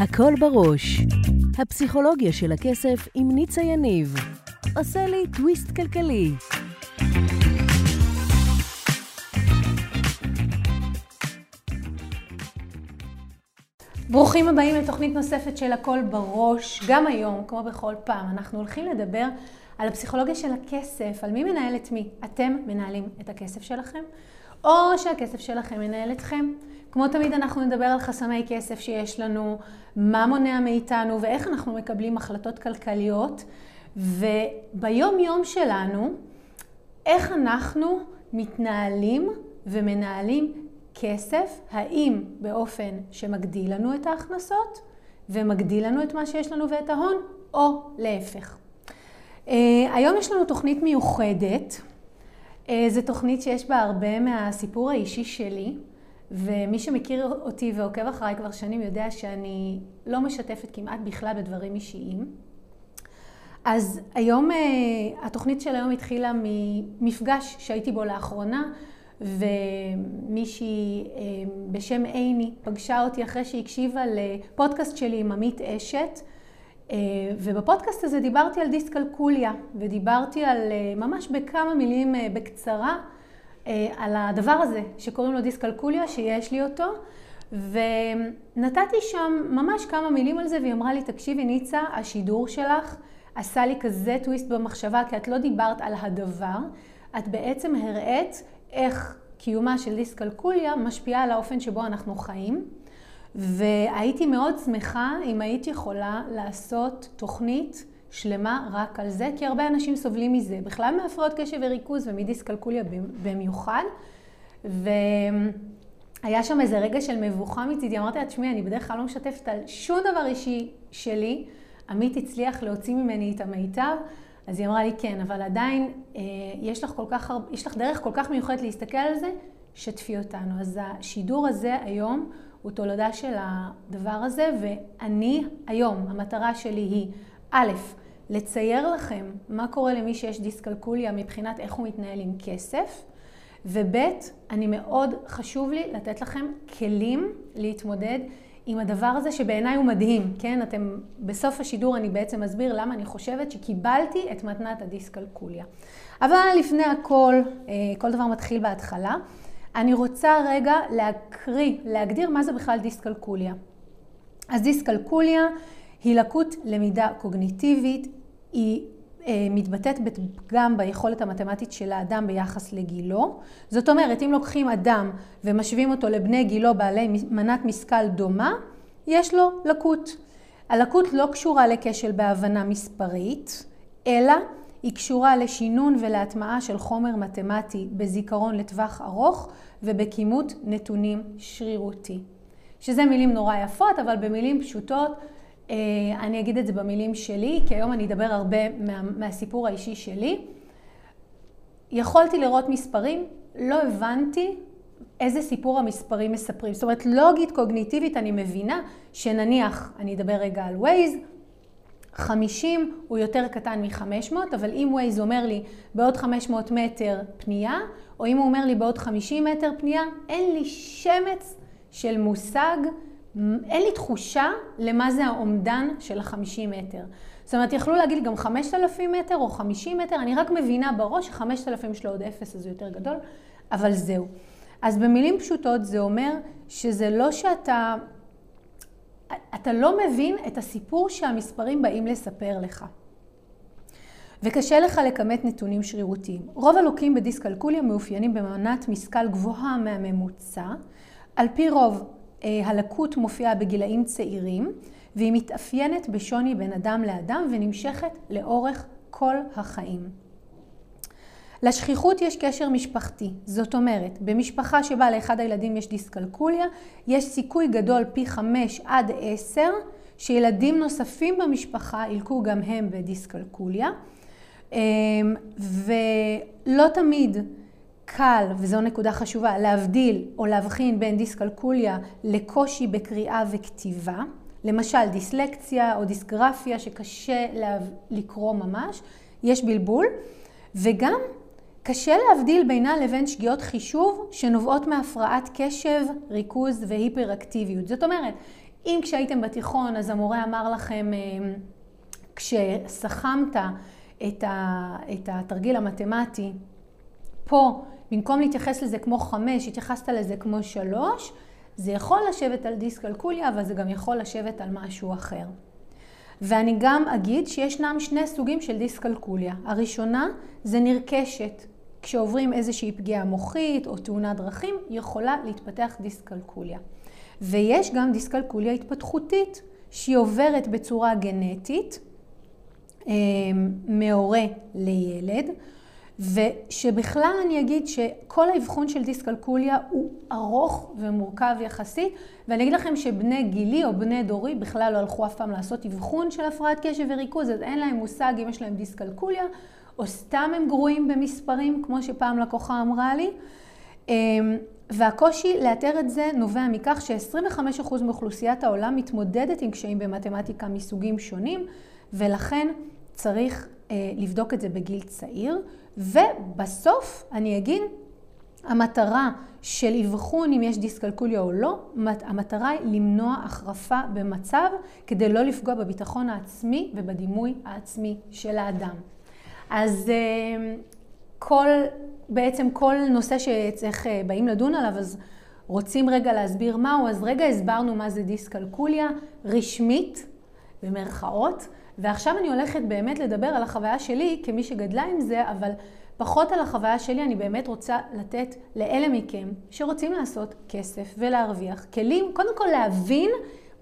הכל בראש. הפסיכולוגיה של הכסף עם ניצה יניב. עושה לי טוויסט כלכלי. ברוכים הבאים לתוכנית נוספת של הכל בראש. גם היום, כמו בכל פעם, אנחנו הולכים לדבר על הפסיכולוגיה של הכסף, על מי מנהל את מי. אתם מנהלים את הכסף שלכם, או שהכסף שלכם מנהל אתכם. כמו תמיד אנחנו נדבר על חסמי כסף שיש לנו, מה מונע מאיתנו ואיך אנחנו מקבלים החלטות כלכליות. וביום יום שלנו, איך אנחנו מתנהלים ומנהלים כסף, האם באופן שמגדיל לנו את ההכנסות ומגדיל לנו את מה שיש לנו ואת ההון, או להפך. Uh, היום יש לנו תוכנית מיוחדת. Uh, זו תוכנית שיש בה הרבה מהסיפור האישי שלי. ומי שמכיר אותי ועוקב אחריי כבר שנים יודע שאני לא משתפת כמעט בכלל בדברים אישיים. אז היום, אה, התוכנית של היום התחילה ממפגש שהייתי בו לאחרונה, ומישהי אה, בשם עיני פגשה אותי אחרי שהיא הקשיבה לפודקאסט שלי עם עמית אשת, אה, ובפודקאסט הזה דיברתי על דיסקלקוליה, ודיברתי על, ממש בכמה מילים בקצרה, אה, על הדבר הזה שקוראים לו דיסקלקוליה, שיש לי אותו, ונתתי שם ממש כמה מילים על זה, והיא אמרה לי, תקשיבי ניצה, השידור שלך עשה לי כזה טוויסט במחשבה, כי את לא דיברת על הדבר, את בעצם הראית איך קיומה של דיסקלקוליה משפיעה על האופן שבו אנחנו חיים. והייתי מאוד שמחה אם היית יכולה לעשות תוכנית שלמה רק על זה, כי הרבה אנשים סובלים מזה, בכלל מהפרעות קשב וריכוז ומדיסקלקוליה במיוחד. והיה שם איזה רגע של מבוכה מצידי, אמרתי לה, תשמעי, אני בדרך כלל לא משתפת על שום דבר אישי שלי. עמית הצליח להוציא ממני את המיטב, אז היא אמרה לי, כן, אבל עדיין אה, יש לך, כל כך, יש לך דרך כל כך מיוחדת להסתכל על זה, שתפי אותנו. אז השידור הזה היום הוא תולדה של הדבר הזה, ואני היום, המטרה שלי היא, א', לצייר לכם מה קורה למי שיש דיסקלקוליה מבחינת איך הוא מתנהל עם כסף, וב', אני מאוד חשוב לי לתת לכם כלים להתמודד עם הדבר הזה שבעיניי הוא מדהים, כן? אתם, בסוף השידור אני בעצם אסביר למה אני חושבת שקיבלתי את מתנת הדיסקלקוליה. אבל לפני הכל, אה, כל דבר מתחיל בהתחלה. אני רוצה רגע להקריא, להגדיר מה זה בכלל דיסקלקוליה. אז דיסקלקוליה היא לקות למידה קוגניטיבית, היא אה, מתבטאת גם ביכולת המתמטית של האדם ביחס לגילו. זאת אומרת, אם לוקחים אדם ומשווים אותו לבני גילו בעלי מנת משכל דומה, יש לו לקות. הלקות לא קשורה לכשל בהבנה מספרית, אלא היא קשורה לשינון ולהטמעה של חומר מתמטי בזיכרון לטווח ארוך ובכימות נתונים שרירותי. שזה מילים נורא יפות, אבל במילים פשוטות אה, אני אגיד את זה במילים שלי, כי היום אני אדבר הרבה מה, מהסיפור האישי שלי. יכולתי לראות מספרים, לא הבנתי איזה סיפור המספרים מספרים. זאת אומרת, לוגית קוגניטיבית אני מבינה שנניח, אני אדבר רגע על ווייז, 50 הוא יותר קטן מ-500, אבל אם ווייז אומר לי בעוד 500 מטר פנייה, או אם הוא אומר לי בעוד 50 מטר פנייה, אין לי שמץ של מושג אין לי תחושה למה זה האומדן של החמישים מטר. זאת אומרת, יכלו להגיד גם 5,000 מטר או 50 מטר, אני רק מבינה בראש ש-5,000 יש לו עוד אפס, אז הוא יותר גדול, אבל זהו. אז במילים פשוטות זה אומר שזה לא שאתה, אתה לא מבין את הסיפור שהמספרים באים לספר לך. וקשה לך לכמת נתונים שרירותיים. רוב הלוקים בדיסקלקוליה מאופיינים במנת משכל גבוהה מהממוצע. על פי רוב, אה, הלקות מופיעה בגילאים צעירים, והיא מתאפיינת בשוני בין אדם לאדם ונמשכת לאורך כל החיים. לשכיחות יש קשר משפחתי, זאת אומרת, במשפחה שבה לאחד הילדים יש דיסקלקוליה, יש סיכוי גדול פי 5 עד 10 שילדים נוספים במשפחה ילקו גם הם בדיסקלקוליה, אה, ולא תמיד קל, וזו נקודה חשובה, להבדיל או להבחין בין דיסקלקוליה לקושי בקריאה וכתיבה, למשל דיסלקציה או דיסגרפיה שקשה לקרוא ממש, יש בלבול, וגם קשה להבדיל בינה לבין שגיאות חישוב שנובעות מהפרעת קשב, ריכוז והיפראקטיביות. זאת אומרת, אם כשהייתם בתיכון אז המורה אמר לכם, כשסכמת את, ה, את התרגיל המתמטי, פה, במקום להתייחס לזה כמו חמש, התייחסת לזה כמו שלוש, זה יכול לשבת על דיסקלקוליה, אבל זה גם יכול לשבת על משהו אחר. ואני גם אגיד שישנם שני סוגים של דיסקלקוליה. הראשונה זה נרכשת. כשעוברים איזושהי פגיעה מוחית או תאונת דרכים, יכולה להתפתח דיסקלקוליה. ויש גם דיסקלקוליה התפתחותית, שהיא עוברת בצורה גנטית, אה, מהורה לילד, ושבכלל אני אגיד שכל האבחון של דיסקלקוליה הוא ארוך ומורכב יחסית, ואני אגיד לכם שבני גילי או בני דורי בכלל לא הלכו אף פעם לעשות אבחון של הפרעת קשב וריכוז, אז אין להם מושג אם יש להם דיסקלקוליה, או סתם הם גרועים במספרים, כמו שפעם לקוחה אמרה לי. אמ, והקושי לאתר את זה נובע מכך ש-25% מאוכלוסיית העולם מתמודדת עם קשיים במתמטיקה מסוגים שונים, ולכן צריך אה, לבדוק את זה בגיל צעיר. ובסוף אני אגיד, המטרה של אבחון אם יש דיסקלקוליה או לא, המטרה היא למנוע החרפה במצב כדי לא לפגוע בביטחון העצמי ובדימוי העצמי של האדם. אז אה, כל, בעצם כל נושא שצריך, אה, באים לדון עליו, אז רוצים רגע להסביר מהו, אז רגע הסברנו מה זה דיסקלקוליה רשמית, במרכאות. ועכשיו אני הולכת באמת לדבר על החוויה שלי כמי שגדלה עם זה, אבל פחות על החוויה שלי, אני באמת רוצה לתת לאלה מכם שרוצים לעשות כסף ולהרוויח כלים, קודם כל להבין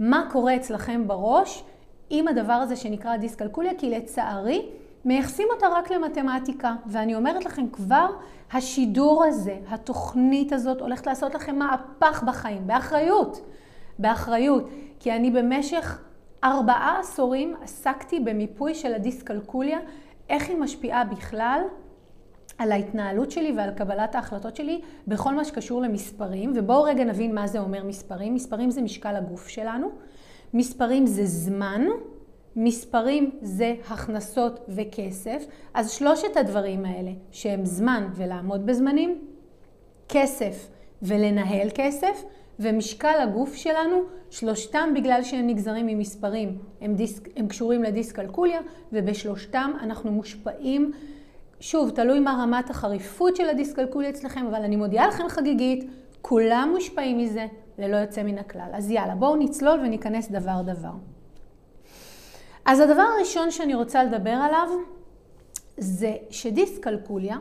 מה קורה אצלכם בראש עם הדבר הזה שנקרא דיסקלקוליה, כי לצערי מייחסים אותה רק למתמטיקה. ואני אומרת לכם כבר, השידור הזה, התוכנית הזאת, הולכת לעשות לכם מהפך בחיים, באחריות. באחריות. כי אני במשך ארבעה עשורים עסקתי במיפוי של הדיסקלקוליה, איך היא משפיעה בכלל על ההתנהלות שלי ועל קבלת ההחלטות שלי בכל מה שקשור למספרים. ובואו רגע נבין מה זה אומר מספרים. מספרים זה משקל הגוף שלנו, מספרים זה זמן, מספרים זה הכנסות וכסף. אז שלושת הדברים האלה, שהם זמן ולעמוד בזמנים, כסף ולנהל כסף, ומשקל הגוף שלנו, שלושתם בגלל שהם נגזרים ממספרים, הם, דיסק, הם קשורים לדיסקלקוליה, ובשלושתם אנחנו מושפעים, שוב, תלוי מה רמת החריפות של הדיסקלקוליה אצלכם, אבל אני מודיעה לכם חגיגית, כולם מושפעים מזה, ללא יוצא מן הכלל. אז יאללה, בואו נצלול וניכנס דבר דבר. אז הדבר הראשון שאני רוצה לדבר עליו, זה שדיסקלקוליה,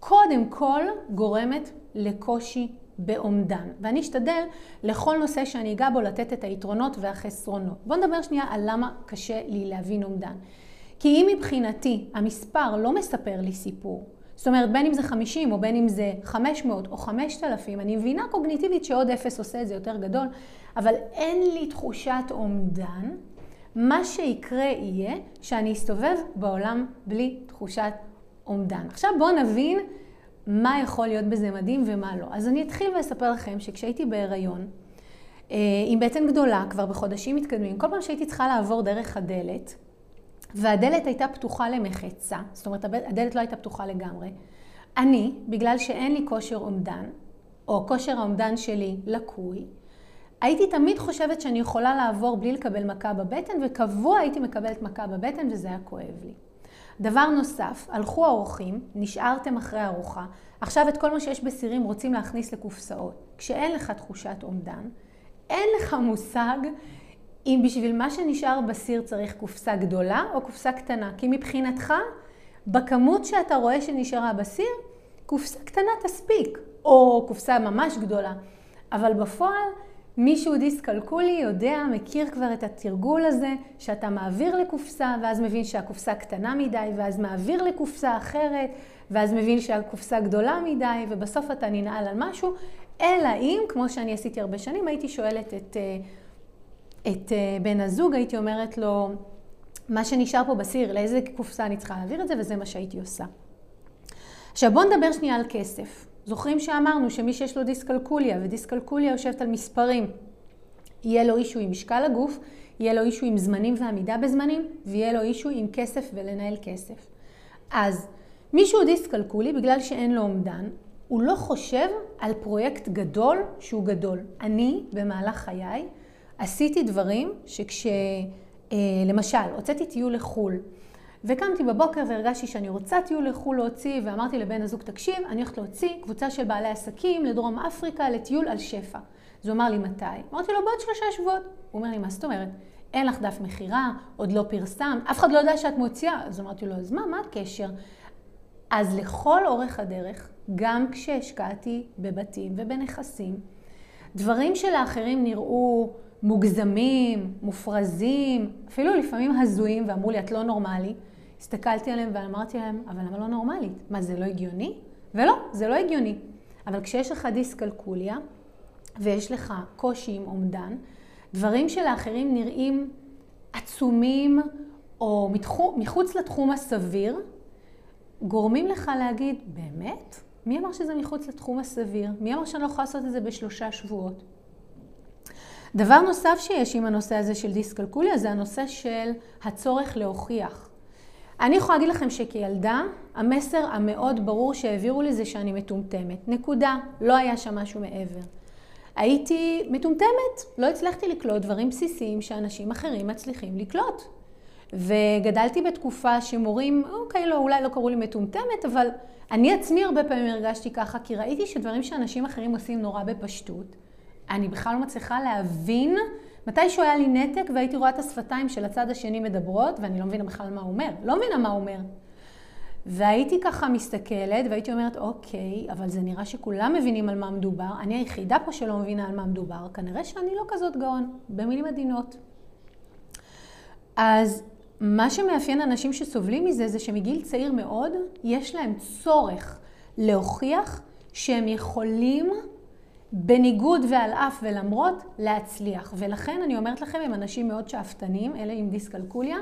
קודם כל גורמת לקושי באומדן. ואני אשתדל לכל נושא שאני אגע בו לתת את היתרונות והחסרונות. בואו נדבר שנייה על למה קשה לי להבין אומדן. כי אם מבחינתי המספר לא מספר לי סיפור, זאת אומרת בין אם זה 50 או בין אם זה 500 או 5,000, אני מבינה קוגניטיבית שעוד אפס עושה את זה יותר גדול, אבל אין לי תחושת אומדן, מה שיקרה יהיה שאני אסתובב בעולם בלי תחושת אומדן. עכשיו בואו נבין מה יכול להיות בזה מדהים ומה לא. אז אני אתחיל ואספר לכם שכשהייתי בהיריון, אה, עם בטן גדולה, כבר בחודשים מתקדמים, כל פעם שהייתי צריכה לעבור דרך הדלת, והדלת הייתה פתוחה למחצה, זאת אומרת הדלת לא הייתה פתוחה לגמרי, אני, בגלל שאין לי כושר אומדן, או כושר האומדן שלי לקוי, הייתי תמיד חושבת שאני יכולה לעבור בלי לקבל מכה בבטן, וקבוע הייתי מקבלת מכה בבטן וזה היה כואב לי. דבר נוסף, הלכו האורחים, נשארתם אחרי ארוחה, עכשיו את כל מה שיש בסירים רוצים להכניס לקופסאות. כשאין לך תחושת אומדן, אין לך מושג אם בשביל מה שנשאר בסיר צריך קופסה גדולה או קופסה קטנה. כי מבחינתך, בכמות שאתה רואה שנשארה בסיר, קופסה קטנה תספיק, או קופסה ממש גדולה. אבל בפועל, מישהו דיסקלקולי יודע, מכיר כבר את התרגול הזה, שאתה מעביר לקופסה, ואז מבין שהקופסה קטנה מדי, ואז מעביר לקופסה אחרת, ואז מבין שהקופסה גדולה מדי, ובסוף אתה ננעל על משהו, אלא אם, כמו שאני עשיתי הרבה שנים, הייתי שואלת את, אה, את אה, בן הזוג, הייתי אומרת לו, מה שנשאר פה בסיר, לאיזה קופסה אני צריכה להעביר את זה, וזה מה שהייתי עושה. עכשיו בואו נדבר שנייה על כסף. זוכרים שאמרנו שמי שיש לו דיסקלקוליה, ודיסקלקוליה יושבת על מספרים, יהיה לו אישו עם משקל הגוף, יהיה לו אישו עם זמנים ועמידה בזמנים, ויהיה לו אישו עם כסף ולנהל כסף. אז מישהו דיסקלקולי, בגלל שאין לו אומדן, הוא לא חושב על פרויקט גדול שהוא גדול. אני, במהלך חיי, עשיתי דברים שכש... אה, למשל, הוצאתי טיול לחו"ל, וקמתי בבוקר והרגשתי שאני רוצה טיול לחו"ל להוציא, ואמרתי לבן הזוג, תקשיב, אני הולכת להוציא קבוצה של בעלי עסקים לדרום אפריקה לטיול על שפע. אז הוא אמר לי, מתי? אמרתי לו, בעוד שלושה שבועות. הוא אומר לי, מה זאת אומרת? אין לך דף מכירה, עוד לא פרסם, אף אחד לא יודע שאת מוציאה. אז אמרתי לו, אז מה, מה הקשר? אז לכל אורך הדרך, גם כשהשקעתי בבתים ובנכסים, דברים שלאחרים נראו מוגזמים, מופרזים, אפילו לפעמים הזויים, ואמרו לי, את לא נורמלי, הסתכלתי עליהם ואמרתי להם, אבל למה לא נורמלית? מה, זה לא הגיוני? ולא, זה לא הגיוני. אבל כשיש לך דיסקלקוליה, ויש לך קושי עם אומדן, דברים שלאחרים נראים עצומים או מתחו, מחוץ לתחום הסביר, גורמים לך להגיד, באמת? מי אמר שזה מחוץ לתחום הסביר? מי אמר שאני לא יכולה לעשות את זה בשלושה שבועות? דבר נוסף שיש עם הנושא הזה של דיסקלקוליה זה הנושא של הצורך להוכיח. אני יכולה להגיד לכם שכילדה, המסר המאוד ברור שהעבירו לי זה שאני מטומטמת. נקודה. לא היה שם משהו מעבר. הייתי מטומטמת, לא הצלחתי לקלוט דברים בסיסיים שאנשים אחרים מצליחים לקלוט. וגדלתי בתקופה שמורים, אוקיי, לא, אולי לא קראו לי מטומטמת, אבל אני עצמי הרבה פעמים הרגשתי ככה, כי ראיתי שדברים שאנשים אחרים עושים נורא בפשטות, אני בכלל לא מצליחה להבין. מתישהו היה לי נתק והייתי רואה את השפתיים של הצד השני מדברות, ואני לא מבינה בכלל מה הוא אומר. לא מבינה מה הוא אומר. והייתי ככה מסתכלת, והייתי אומרת, אוקיי, אבל זה נראה שכולם מבינים על מה מדובר. אני היחידה פה שלא מבינה על מה מדובר. כנראה שאני לא כזאת גאון, במילים עדינות. אז מה שמאפיין אנשים שסובלים מזה, זה שמגיל צעיר מאוד, יש להם צורך להוכיח שהם יכולים בניגוד ועל אף ולמרות להצליח. ולכן אני אומרת לכם, הם אנשים מאוד שאפתנים, אלה עם דיסקלקוליה,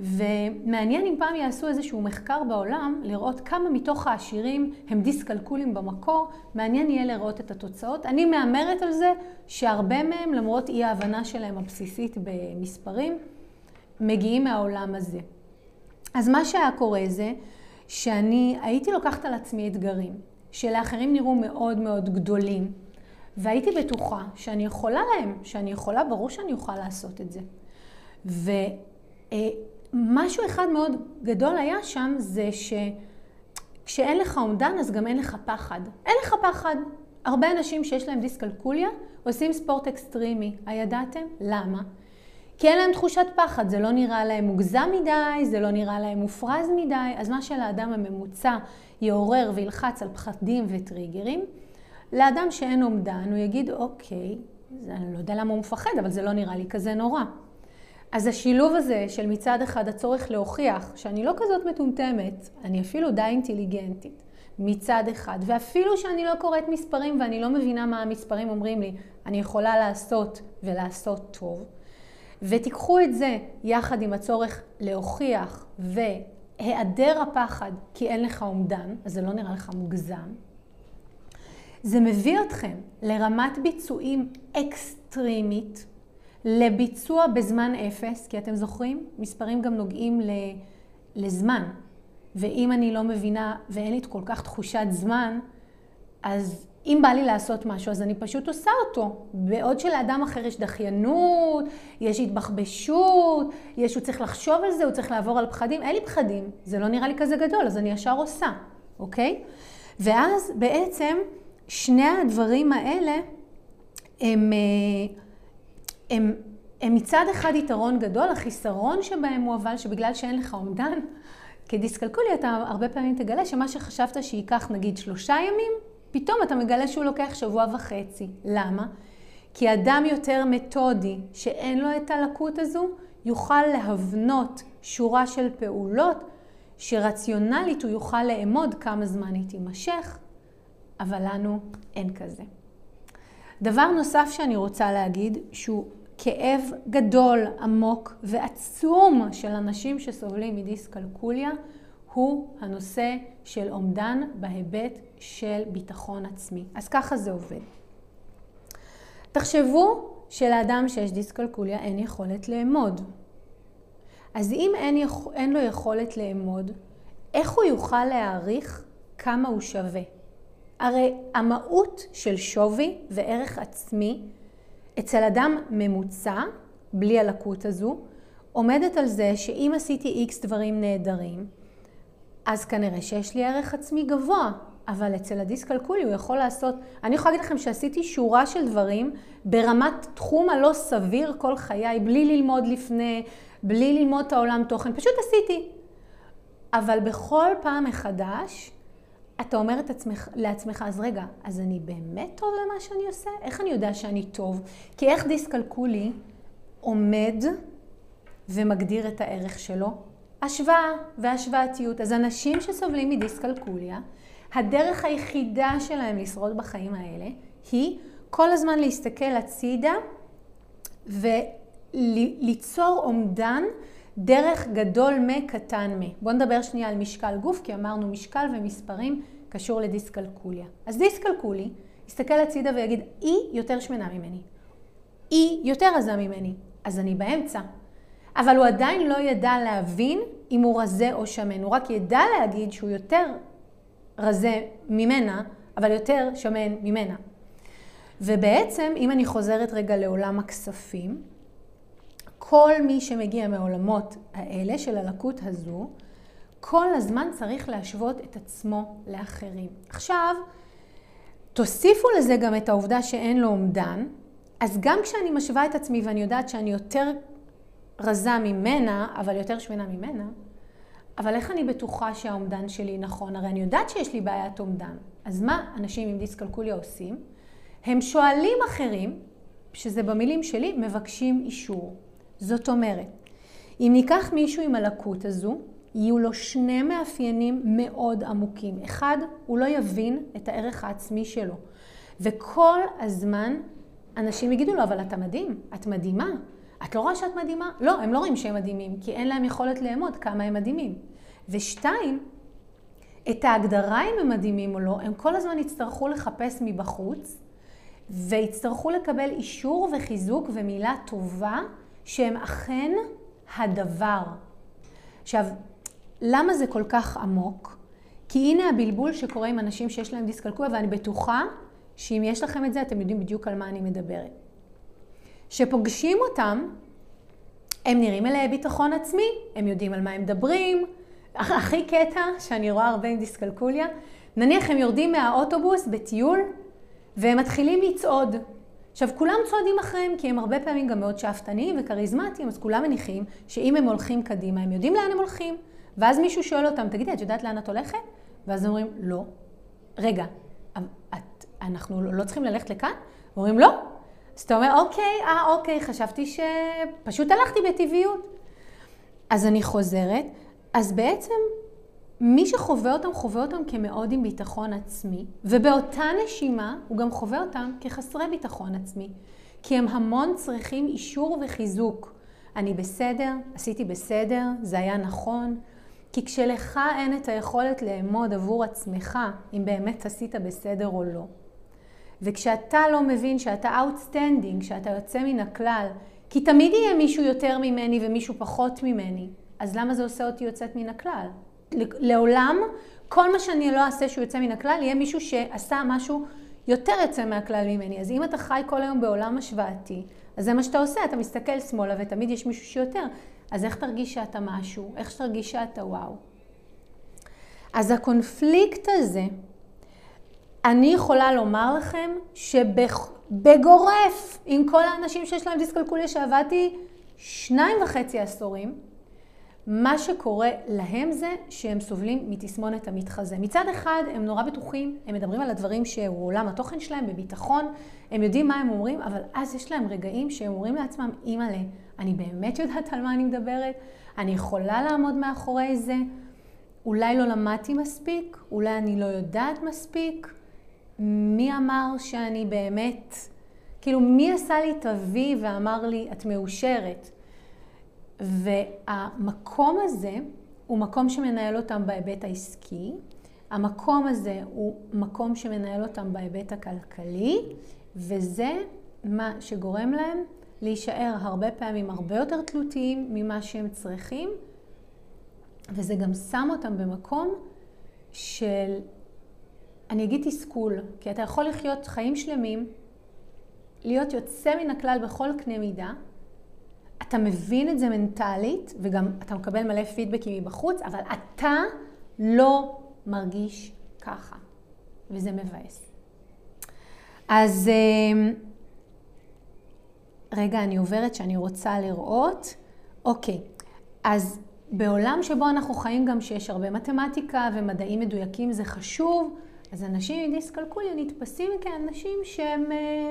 ומעניין אם פעם יעשו איזשהו מחקר בעולם, לראות כמה מתוך העשירים הם דיסקלקולים במקור, מעניין יהיה לראות את התוצאות. אני מהמרת על זה שהרבה מהם, למרות אי ההבנה שלהם הבסיסית במספרים, מגיעים מהעולם הזה. אז מה שהיה קורה זה שאני הייתי לוקחת על עצמי אתגרים, שלאחרים נראו מאוד מאוד גדולים, והייתי בטוחה שאני יכולה להם, שאני יכולה, ברור שאני אוכל לעשות את זה. ומשהו אחד מאוד גדול היה שם, זה שכשאין לך אומדן, אז גם אין לך פחד. אין לך פחד. הרבה אנשים שיש להם דיסקלקוליה עושים ספורט אקסטרימי. הידעתם? למה? כי אין להם תחושת פחד, זה לא נראה להם מוגזם מדי, זה לא נראה להם מופרז מדי, אז מה שלאדם הממוצע יעורר וילחץ על פחדים וטריגרים, לאדם שאין אומדן, הוא יגיד, אוקיי, אני לא יודע למה הוא מפחד, אבל זה לא נראה לי כזה נורא. אז השילוב הזה של מצד אחד הצורך להוכיח שאני לא כזאת מטומטמת, אני אפילו די אינטליגנטית, מצד אחד, ואפילו שאני לא קוראת מספרים ואני לא מבינה מה המספרים אומרים לי, אני יכולה לעשות ולעשות טוב. ותיקחו את זה יחד עם הצורך להוכיח והיעדר הפחד כי אין לך אומדן, אז זה לא נראה לך מוגזם. זה מביא אתכם לרמת ביצועים אקסטרימית, לביצוע בזמן אפס, כי אתם זוכרים? מספרים גם נוגעים לזמן. ואם אני לא מבינה ואין לי כל כך תחושת זמן, אז אם בא לי לעשות משהו, אז אני פשוט עושה אותו. בעוד שלאדם אחר יש דחיינות, יש התבחבשות, יש, הוא צריך לחשוב על זה, הוא צריך לעבור על פחדים. אין לי פחדים, זה לא נראה לי כזה גדול, אז אני ישר עושה, אוקיי? ואז בעצם שני הדברים האלה הם, אה, הם, הם מצד אחד יתרון גדול, החיסרון שבהם הוא אבל שבגלל שאין לך אומדן, כדיסקלקוליה אתה הרבה פעמים תגלה שמה שחשבת שייקח נגיד שלושה ימים, פתאום אתה מגלה שהוא לוקח שבוע וחצי. למה? כי אדם יותר מתודי שאין לו את הלקות הזו, יוכל להבנות שורה של פעולות שרציונלית הוא יוכל לאמוד כמה זמן היא תימשך, אבל לנו אין כזה. דבר נוסף שאני רוצה להגיד, שהוא כאב גדול, עמוק ועצום של אנשים שסובלים מדיסקלקוליה, הוא הנושא של אומדן בהיבט של ביטחון עצמי. אז ככה זה עובד. תחשבו שלאדם שיש דיסקלקוליה אין יכולת לאמוד. אז אם אין. אין לו יכולת לאמוד, איך הוא יוכל להעריך כמה הוא שווה? הרי המהות של שווי וערך עצמי אצל אדם ממוצע, בלי הלקות הזו, עומדת על זה שאם עשיתי איקס דברים נהדרים, אז כנראה שיש לי ערך עצמי גבוה. אבל אצל הדיסקלקולי הוא יכול לעשות, אני יכולה להגיד לכם שעשיתי שורה של דברים ברמת תחום הלא סביר כל חיי, בלי ללמוד לפני, בלי ללמוד את העולם תוכן, פשוט עשיתי. אבל בכל פעם מחדש, אתה אומר את עצמך, לעצמך, אז רגע, אז אני באמת טוב למה שאני עושה? איך אני יודע שאני טוב? כי איך דיסקלקולי עומד ומגדיר את הערך שלו? השוואה והשוואתיות. אז אנשים שסובלים מדיסקלקוליה, הדרך היחידה שלהם לשרוד בחיים האלה היא כל הזמן להסתכל הצידה וליצור אומדן דרך גדול מקטן מ. בואו נדבר שנייה על משקל גוף, כי אמרנו משקל ומספרים קשור לדיסקלקוליה. אז דיסקלקולי יסתכל הצידה ויגיד, היא יותר שמנה ממני. היא יותר רזה ממני, אז אני באמצע. אבל הוא עדיין לא ידע להבין אם הוא רזה או שמן, הוא רק ידע להגיד שהוא יותר רזה ממנה, אבל יותר שמן ממנה. ובעצם, אם אני חוזרת רגע לעולם הכספים, כל מי שמגיע מעולמות האלה של הלקות הזו, כל הזמן צריך להשוות את עצמו לאחרים. עכשיו, תוסיפו לזה גם את העובדה שאין לו אומדן, אז גם כשאני משווה את עצמי ואני יודעת שאני יותר רזה ממנה, אבל יותר שמנה ממנה, אבל איך אני בטוחה שהאומדן שלי נכון? הרי אני יודעת שיש לי בעיית אומדן. אז מה אנשים עם דיסקלקוליה עושים? הם שואלים אחרים, שזה במילים שלי, מבקשים אישור. זאת אומרת, אם ניקח מישהו עם הלקות הזו, יהיו לו שני מאפיינים מאוד עמוקים. אחד, הוא לא יבין את הערך העצמי שלו. וכל הזמן אנשים יגידו לו, אבל אתה מדהים, את מדהימה, את לא רואה שאת מדהימה? לא, הם לא רואים שהם מדהימים, כי אין להם יכולת לאמוד כמה הם מדהימים. ושתיים, את ההגדרה אם הם מדהימים או לא, הם כל הזמן יצטרכו לחפש מבחוץ, ויצטרכו לקבל אישור וחיזוק ומילה טובה שהם אכן הדבר. עכשיו, למה זה כל כך עמוק? כי הנה הבלבול שקורה עם אנשים שיש להם דיסקלקוליה, ואני בטוחה שאם יש לכם את זה, אתם יודעים בדיוק על מה אני מדברת. שפוגשים אותם, הם נראים מלאי ביטחון עצמי, הם יודעים על מה הם מדברים. הכי קטע שאני רואה הרבה עם דיסקלקוליה, נניח הם יורדים מהאוטובוס בטיול, והם מתחילים לצעוד. עכשיו, כולם צועדים אחריהם, כי הם הרבה פעמים גם מאוד שאפתניים וכריזמטיים, אז כולם מניחים שאם הם הולכים קדימה, הם יודעים לאן הם הולכים. ואז מישהו שואל אותם, תגידי, את יודעת לאן את הולכת? ואז הם אומרים, לא. רגע, את, אנחנו לא צריכים ללכת לכאן? אומרים, לא. אז אתה אומר, אוקיי, אה, אוקיי, חשבתי שפשוט הלכתי בטבעיות. אז אני חוזרת, אז בעצם מי שחווה אותם, חווה אותם כמאוד עם ביטחון עצמי, ובאותה נשימה הוא גם חווה אותם כחסרי ביטחון עצמי. כי הם המון צריכים אישור וחיזוק. אני בסדר, עשיתי בסדר, זה היה נכון. כי כשלך אין את היכולת לאמוד עבור עצמך אם באמת עשית בסדר או לא, וכשאתה לא מבין שאתה outstanding, שאתה יוצא מן הכלל, כי תמיד יהיה מישהו יותר ממני ומישהו פחות ממני, אז למה זה עושה אותי יוצאת מן הכלל? לעולם, כל מה שאני לא אעשה שהוא יוצא מן הכלל, יהיה מישהו שעשה משהו יותר יוצא מהכלל ממני. אז אם אתה חי כל היום בעולם השוואתי, אז זה מה שאתה עושה, אתה מסתכל שמאלה ותמיד יש מישהו שיותר. אז איך תרגיש שאתה משהו? איך תרגיש שאתה וואו? אז הקונפליקט הזה, אני יכולה לומר לכם שבגורף, עם כל האנשים שיש להם דיסקלקוליה שעבדתי שניים וחצי עשורים, מה שקורה להם זה שהם סובלים מתסמונת המתחזה. מצד אחד הם נורא בטוחים, הם מדברים על הדברים שהוא עולם התוכן שלהם בביטחון, הם יודעים מה הם אומרים, אבל אז יש להם רגעים שהם אומרים לעצמם, אימא'לה, אני באמת יודעת על מה אני מדברת, אני יכולה לעמוד מאחורי זה, אולי לא למדתי מספיק, אולי אני לא יודעת מספיק, מי אמר שאני באמת, כאילו מי עשה לי את ה-V ואמר לי, את מאושרת? והמקום הזה הוא מקום שמנהל אותם בהיבט העסקי, המקום הזה הוא מקום שמנהל אותם בהיבט הכלכלי, וזה מה שגורם להם להישאר הרבה פעמים הרבה יותר תלותיים ממה שהם צריכים, וזה גם שם אותם במקום של, אני אגיד תסכול, כי אתה יכול לחיות חיים שלמים להיות יוצא מן הכלל בכל קנה מידה. אתה מבין את זה מנטלית, וגם אתה מקבל מלא פידבקים מבחוץ, אבל אתה לא מרגיש ככה, וזה מבאס. אז אה, רגע, אני עוברת שאני רוצה לראות. אוקיי, אז בעולם שבו אנחנו חיים גם שיש הרבה מתמטיקה ומדעים מדויקים זה חשוב, אז אנשים עם דיסקלקוליה נתפסים כאנשים שהם אה,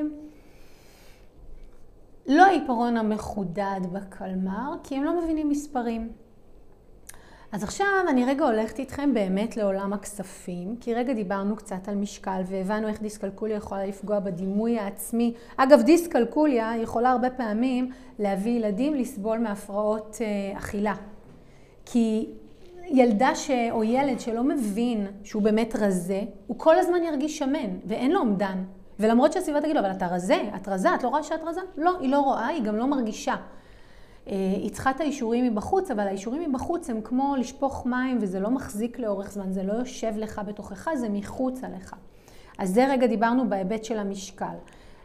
לא העיפרון המחודד בקלמר, כי הם לא מבינים מספרים. אז עכשיו אני רגע הולכת איתכם באמת לעולם הכספים, כי רגע דיברנו קצת על משקל והבנו איך דיסקלקוליה יכולה לפגוע בדימוי העצמי. אגב, דיסקלקוליה יכולה הרבה פעמים להביא ילדים לסבול מהפרעות אה, אכילה. כי ילדה ש... או ילד שלא מבין שהוא באמת רזה, הוא כל הזמן ירגיש שמן, ואין לו אומדן. ולמרות שהסביבה תגיד לו, אבל אתה רזה, את רזה, את לא רואה שאת רזה? לא, היא לא רואה, היא גם לא מרגישה. אה, היא צריכה את האישורים מבחוץ, אבל האישורים מבחוץ הם כמו לשפוך מים וזה לא מחזיק לאורך זמן, זה לא יושב לך בתוכך, זה מחוצה לך. אז זה רגע דיברנו בהיבט של המשקל.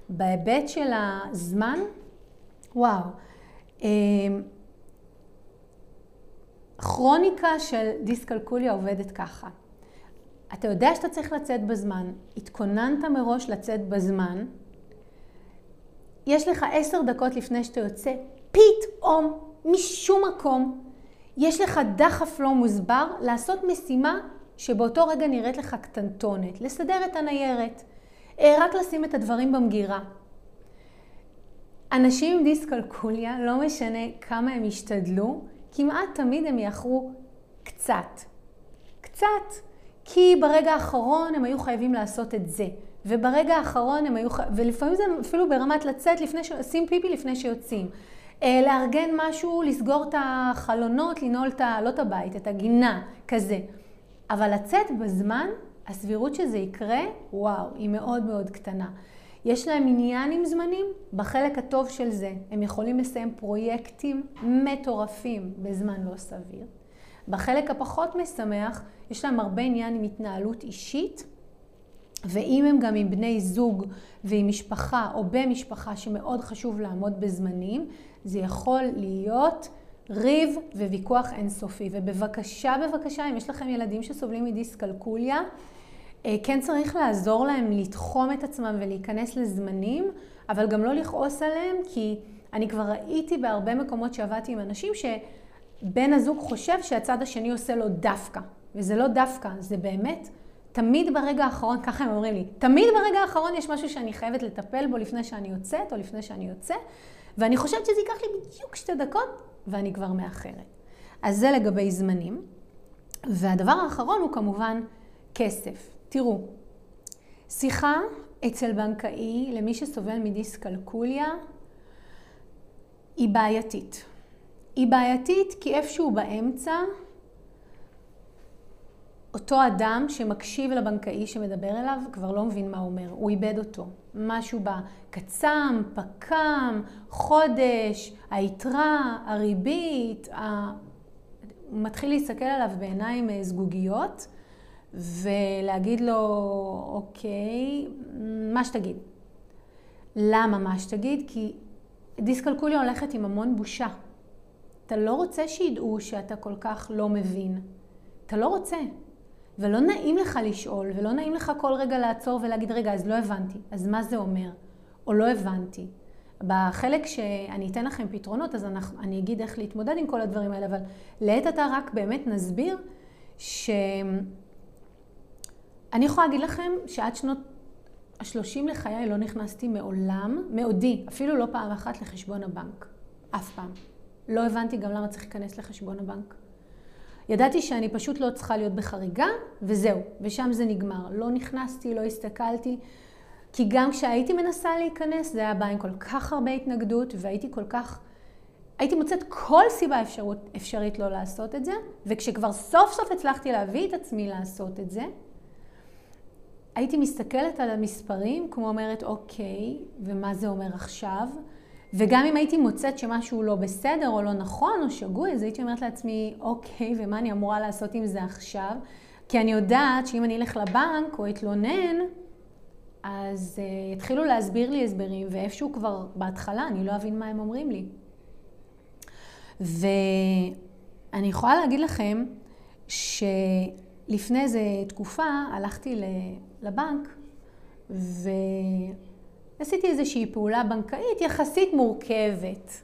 בהיבט של הזמן, וואו, אה, כרוניקה של דיסקלקוליה עובדת ככה. אתה יודע שאתה צריך לצאת בזמן, התכוננת מראש לצאת בזמן, יש לך עשר דקות לפני שאתה יוצא, פתאום, משום מקום, יש לך דחף לא מוסבר לעשות משימה שבאותו רגע נראית לך קטנטונת, לסדר את הניירת, אה, רק לשים את הדברים במגירה. אנשים עם דיסקלקוליה, לא משנה כמה הם ישתדלו, כמעט תמיד הם יאחרו קצת. קצת. כי ברגע האחרון הם היו חייבים לעשות את זה. וברגע האחרון הם היו, ולפעמים זה אפילו ברמת לצאת לפני ש... לשים פיפי לפני שיוצאים. אה, לארגן משהו, לסגור את החלונות, לנעול את ה... לא את הבית, את הגינה, כזה. אבל לצאת בזמן, הסבירות שזה יקרה, וואו, היא מאוד מאוד קטנה. יש להם עניין עם זמנים, בחלק הטוב של זה הם יכולים לסיים פרויקטים מטורפים בזמן לא סביר. בחלק הפחות משמח, יש להם הרבה עניין עם התנהלות אישית, ואם הם גם עם בני זוג ועם משפחה או במשפחה שמאוד חשוב לעמוד בזמנים, זה יכול להיות ריב וויכוח אינסופי. ובבקשה, בבקשה, אם יש לכם ילדים שסובלים מדיסקלקוליה, אה, כן צריך לעזור להם לתחום את עצמם ולהיכנס לזמנים, אבל גם לא לכעוס עליהם, כי אני כבר ראיתי בהרבה מקומות שעבדתי עם אנשים שבן הזוג חושב שהצד השני עושה לו דווקא, וזה לא דווקא, זה באמת תמיד ברגע האחרון, ככה הם אומרים לי, תמיד ברגע האחרון יש משהו שאני חייבת לטפל בו לפני שאני יוצאת או לפני שאני יוצא, ואני חושבת שזה ייקח לי בדיוק שתי דקות ואני כבר מאחרת. אז זה לגבי זמנים. והדבר האחרון הוא כמובן כסף. תראו, שיחה אצל בנקאי למי שסובל מדיסקלקוליה היא בעייתית. היא בעייתית כי איפשהו באמצע אותו אדם שמקשיב לבנקאי שמדבר אליו כבר לא מבין מה הוא אומר, הוא איבד אותו. משהו בקצם, פקם, חודש, היתרה, הריבית, ה... הוא מתחיל להסתכל עליו בעיניים אה, זגוגיות ולהגיד לו, אוקיי, מה שתגיד. למה מה שתגיד? כי דיסקלקוליה הולכת עם המון בושה. אתה לא רוצה שידעו שאתה כל כך לא מבין. אתה לא רוצה. ולא נעים לך לשאול, ולא נעים לך כל רגע לעצור ולהגיד, רגע, אז לא הבנתי, אז מה זה אומר? או לא הבנתי. בחלק שאני אתן לכם פתרונות, אז אנחנו, אני אגיד איך להתמודד עם כל הדברים האלה, אבל לעת עתה רק באמת נסביר שאני יכולה להגיד לכם שעד שנות ה-30 לחיי לא נכנסתי מעולם, מעודי, אפילו לא פעם אחת לחשבון הבנק. אף פעם. לא הבנתי גם למה צריך להיכנס לחשבון הבנק. ידעתי שאני פשוט לא צריכה להיות בחריגה, וזהו, ושם זה נגמר. לא נכנסתי, לא הסתכלתי, כי גם כשהייתי מנסה להיכנס, זה היה בא עם כל כך הרבה התנגדות, והייתי כל כך... הייתי מוצאת כל סיבה אפשרות, אפשרית לא לעשות את זה, וכשכבר סוף סוף הצלחתי להביא את עצמי לעשות את זה, הייתי מסתכלת על המספרים, כמו אומרת, אוקיי, ומה זה אומר עכשיו? וגם אם הייתי מוצאת שמשהו לא בסדר או לא נכון או שגוי, אז הייתי אומרת לעצמי, אוקיי, ומה אני אמורה לעשות עם זה עכשיו? כי אני יודעת שאם אני אלך לבנק או אתלונן, אז uh, התחילו להסביר לי הסברים, ואיפשהו כבר בהתחלה אני לא אבין מה הם אומרים לי. ואני יכולה להגיד לכם שלפני איזה תקופה הלכתי לבנק ועשיתי איזושהי פעולה בנקאית יחסית מורכבת.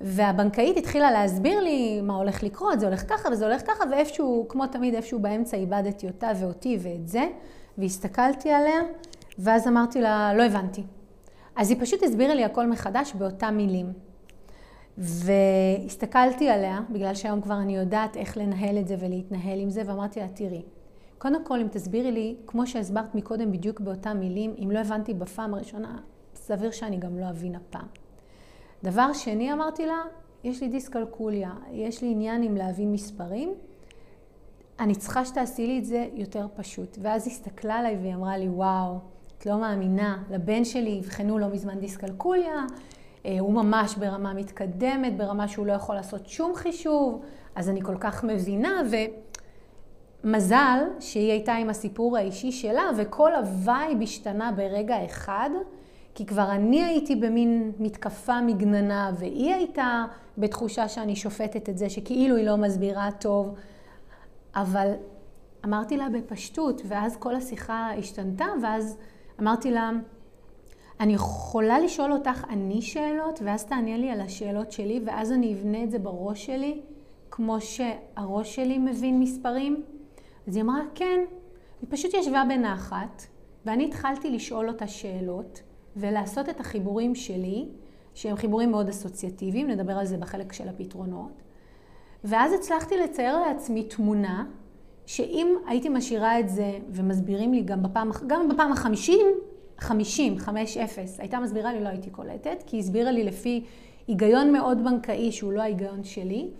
והבנקאית התחילה להסביר לי מה הולך לקרות, זה הולך ככה וזה הולך ככה, ואיפשהו, כמו תמיד, איפשהו באמצע איבדתי אותה ואותי ואת זה, והסתכלתי עליה, ואז אמרתי לה, לא הבנתי. אז היא פשוט הסבירה לי הכל מחדש באותם מילים. והסתכלתי עליה, בגלל שהיום כבר אני יודעת איך לנהל את זה ולהתנהל עם זה, ואמרתי לה, תראי, קודם כל, אם תסבירי לי, כמו שהסברת מקודם בדיוק באותם מילים, אם לא הבנתי בפעם הראשונה, סביר שאני גם לא אבין הפעם. דבר שני, אמרתי לה, יש לי דיסקלקוליה, יש לי עניין עם להבין מספרים, אני צריכה שתעשי לי את זה יותר פשוט. ואז היא הסתכלה עליי והיא אמרה לי, וואו, את לא מאמינה, לבן שלי אבחנו לא מזמן דיסקלקוליה, אה, הוא ממש ברמה מתקדמת, ברמה שהוא לא יכול לעשות שום חישוב, אז אני כל כך מבינה, ומזל שהיא הייתה עם הסיפור האישי שלה, וכל ה vibe השתנה ברגע אחד. כי כבר אני הייתי במין מתקפה מגננה, והיא הייתה בתחושה שאני שופטת את זה, שכאילו היא לא מסבירה טוב. אבל אמרתי לה בפשטות, ואז כל השיחה השתנתה, ואז אמרתי לה, אני יכולה לשאול אותך אני שאלות, ואז תענה לי על השאלות שלי, ואז אני אבנה את זה בראש שלי, כמו שהראש שלי מבין מספרים? אז היא אמרה, כן. היא פשוט ישבה בנחת, ואני התחלתי לשאול אותה שאלות, ולעשות את החיבורים שלי, שהם חיבורים מאוד אסוציאטיביים, נדבר על זה בחלק של הפתרונות. ואז הצלחתי לצייר לעצמי תמונה, שאם הייתי משאירה את זה ומסבירים לי גם בפעם, גם בפעם החמישים, חמישים, חמש אפס, הייתה מסבירה לי, לא הייתי קולטת, כי היא הסבירה לי לפי היגיון מאוד בנקאי שהוא לא ההיגיון שלי.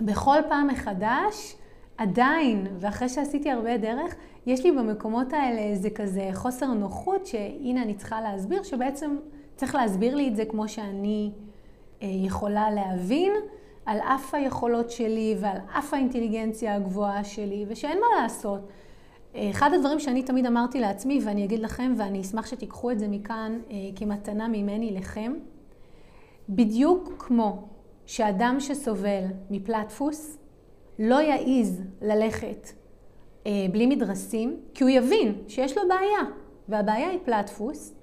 ובכל פעם מחדש, עדיין, ואחרי שעשיתי הרבה דרך, יש לי במקומות האלה איזה כזה חוסר נוחות, שהנה אני צריכה להסביר, שבעצם צריך להסביר לי את זה כמו שאני אה, יכולה להבין, על אף היכולות שלי ועל אף האינטליגנציה הגבוהה שלי, ושאין מה לעשות. אחד הדברים שאני תמיד אמרתי לעצמי, ואני אגיד לכם, ואני אשמח שתיקחו את זה מכאן אה, כמתנה ממני לכם, בדיוק כמו שאדם שסובל מפלטפוס לא יעז ללכת אה, בלי מדרסים, כי הוא יבין שיש לו בעיה, והבעיה היא פלטפוס.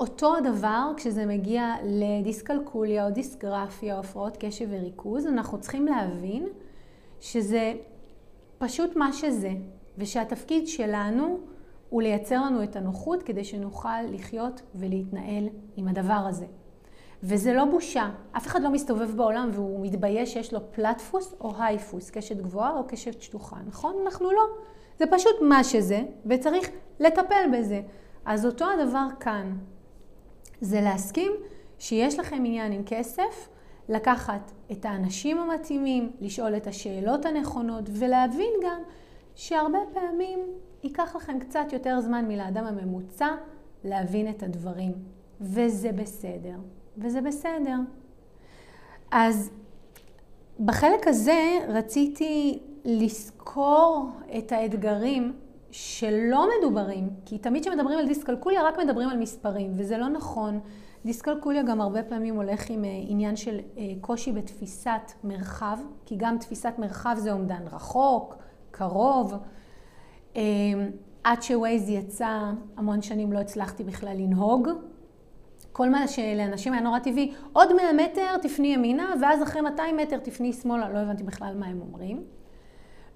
אותו הדבר כשזה מגיע לדיסקלקוליה או דיסגרפיה או הפרעות קשב וריכוז, אנחנו צריכים להבין שזה פשוט מה שזה, ושהתפקיד שלנו הוא לייצר לנו את הנוחות כדי שנוכל לחיות ולהתנהל עם הדבר הזה. וזה לא בושה. אף אחד לא מסתובב בעולם והוא מתבייש שיש לו פלטפוס או הייפוס, קשת גבוהה או קשת שטוחה, נכון? אנחנו לא. זה פשוט מה שזה, וצריך לטפל בזה. אז אותו הדבר כאן. זה להסכים שיש לכם עניין עם כסף, לקחת את האנשים המתאימים, לשאול את השאלות הנכונות, ולהבין גם שהרבה פעמים ייקח לכם קצת יותר זמן מלאדם הממוצע להבין את הדברים, וזה בסדר. וזה בסדר. אז בחלק הזה רציתי לזכור את האתגרים שלא מדוברים, כי תמיד כשמדברים על דיסקלקוליה רק מדברים על מספרים, וזה לא נכון. דיסקלקוליה גם הרבה פעמים הולך עם אה, עניין של אה, קושי בתפיסת מרחב, כי גם תפיסת מרחב זה אומדן רחוק, קרוב. אה, עד שווייז יצא, המון שנים לא הצלחתי בכלל לנהוג, כל מה שלאנשים היה נורא טבעי, עוד 100 מטר תפני ימינה, ואז אחרי 200 מטר תפני שמאלה, לא הבנתי בכלל מה הם אומרים.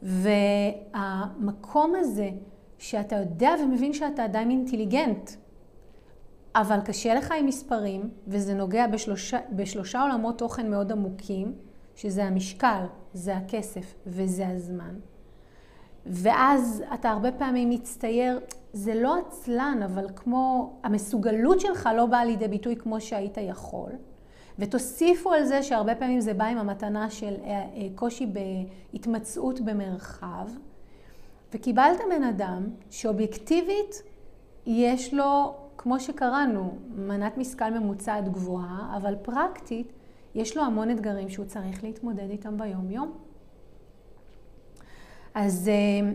והמקום הזה, שאתה יודע ומבין שאתה עדיין אינטליגנט, אבל קשה לך עם מספרים, וזה נוגע בשלושה, בשלושה עולמות תוכן מאוד עמוקים, שזה המשקל, זה הכסף וזה הזמן. ואז אתה הרבה פעמים מצטייר, זה לא עצלן, אבל כמו, המסוגלות שלך לא באה לידי ביטוי כמו שהיית יכול. ותוסיפו על זה שהרבה פעמים זה בא עם המתנה של אה, אה, קושי בהתמצאות במרחב, וקיבלת בן אדם שאובייקטיבית יש לו, כמו שקראנו, מנת משכל ממוצעת גבוהה, אבל פרקטית יש לו המון אתגרים שהוא צריך להתמודד איתם ביום-יום. אז אה,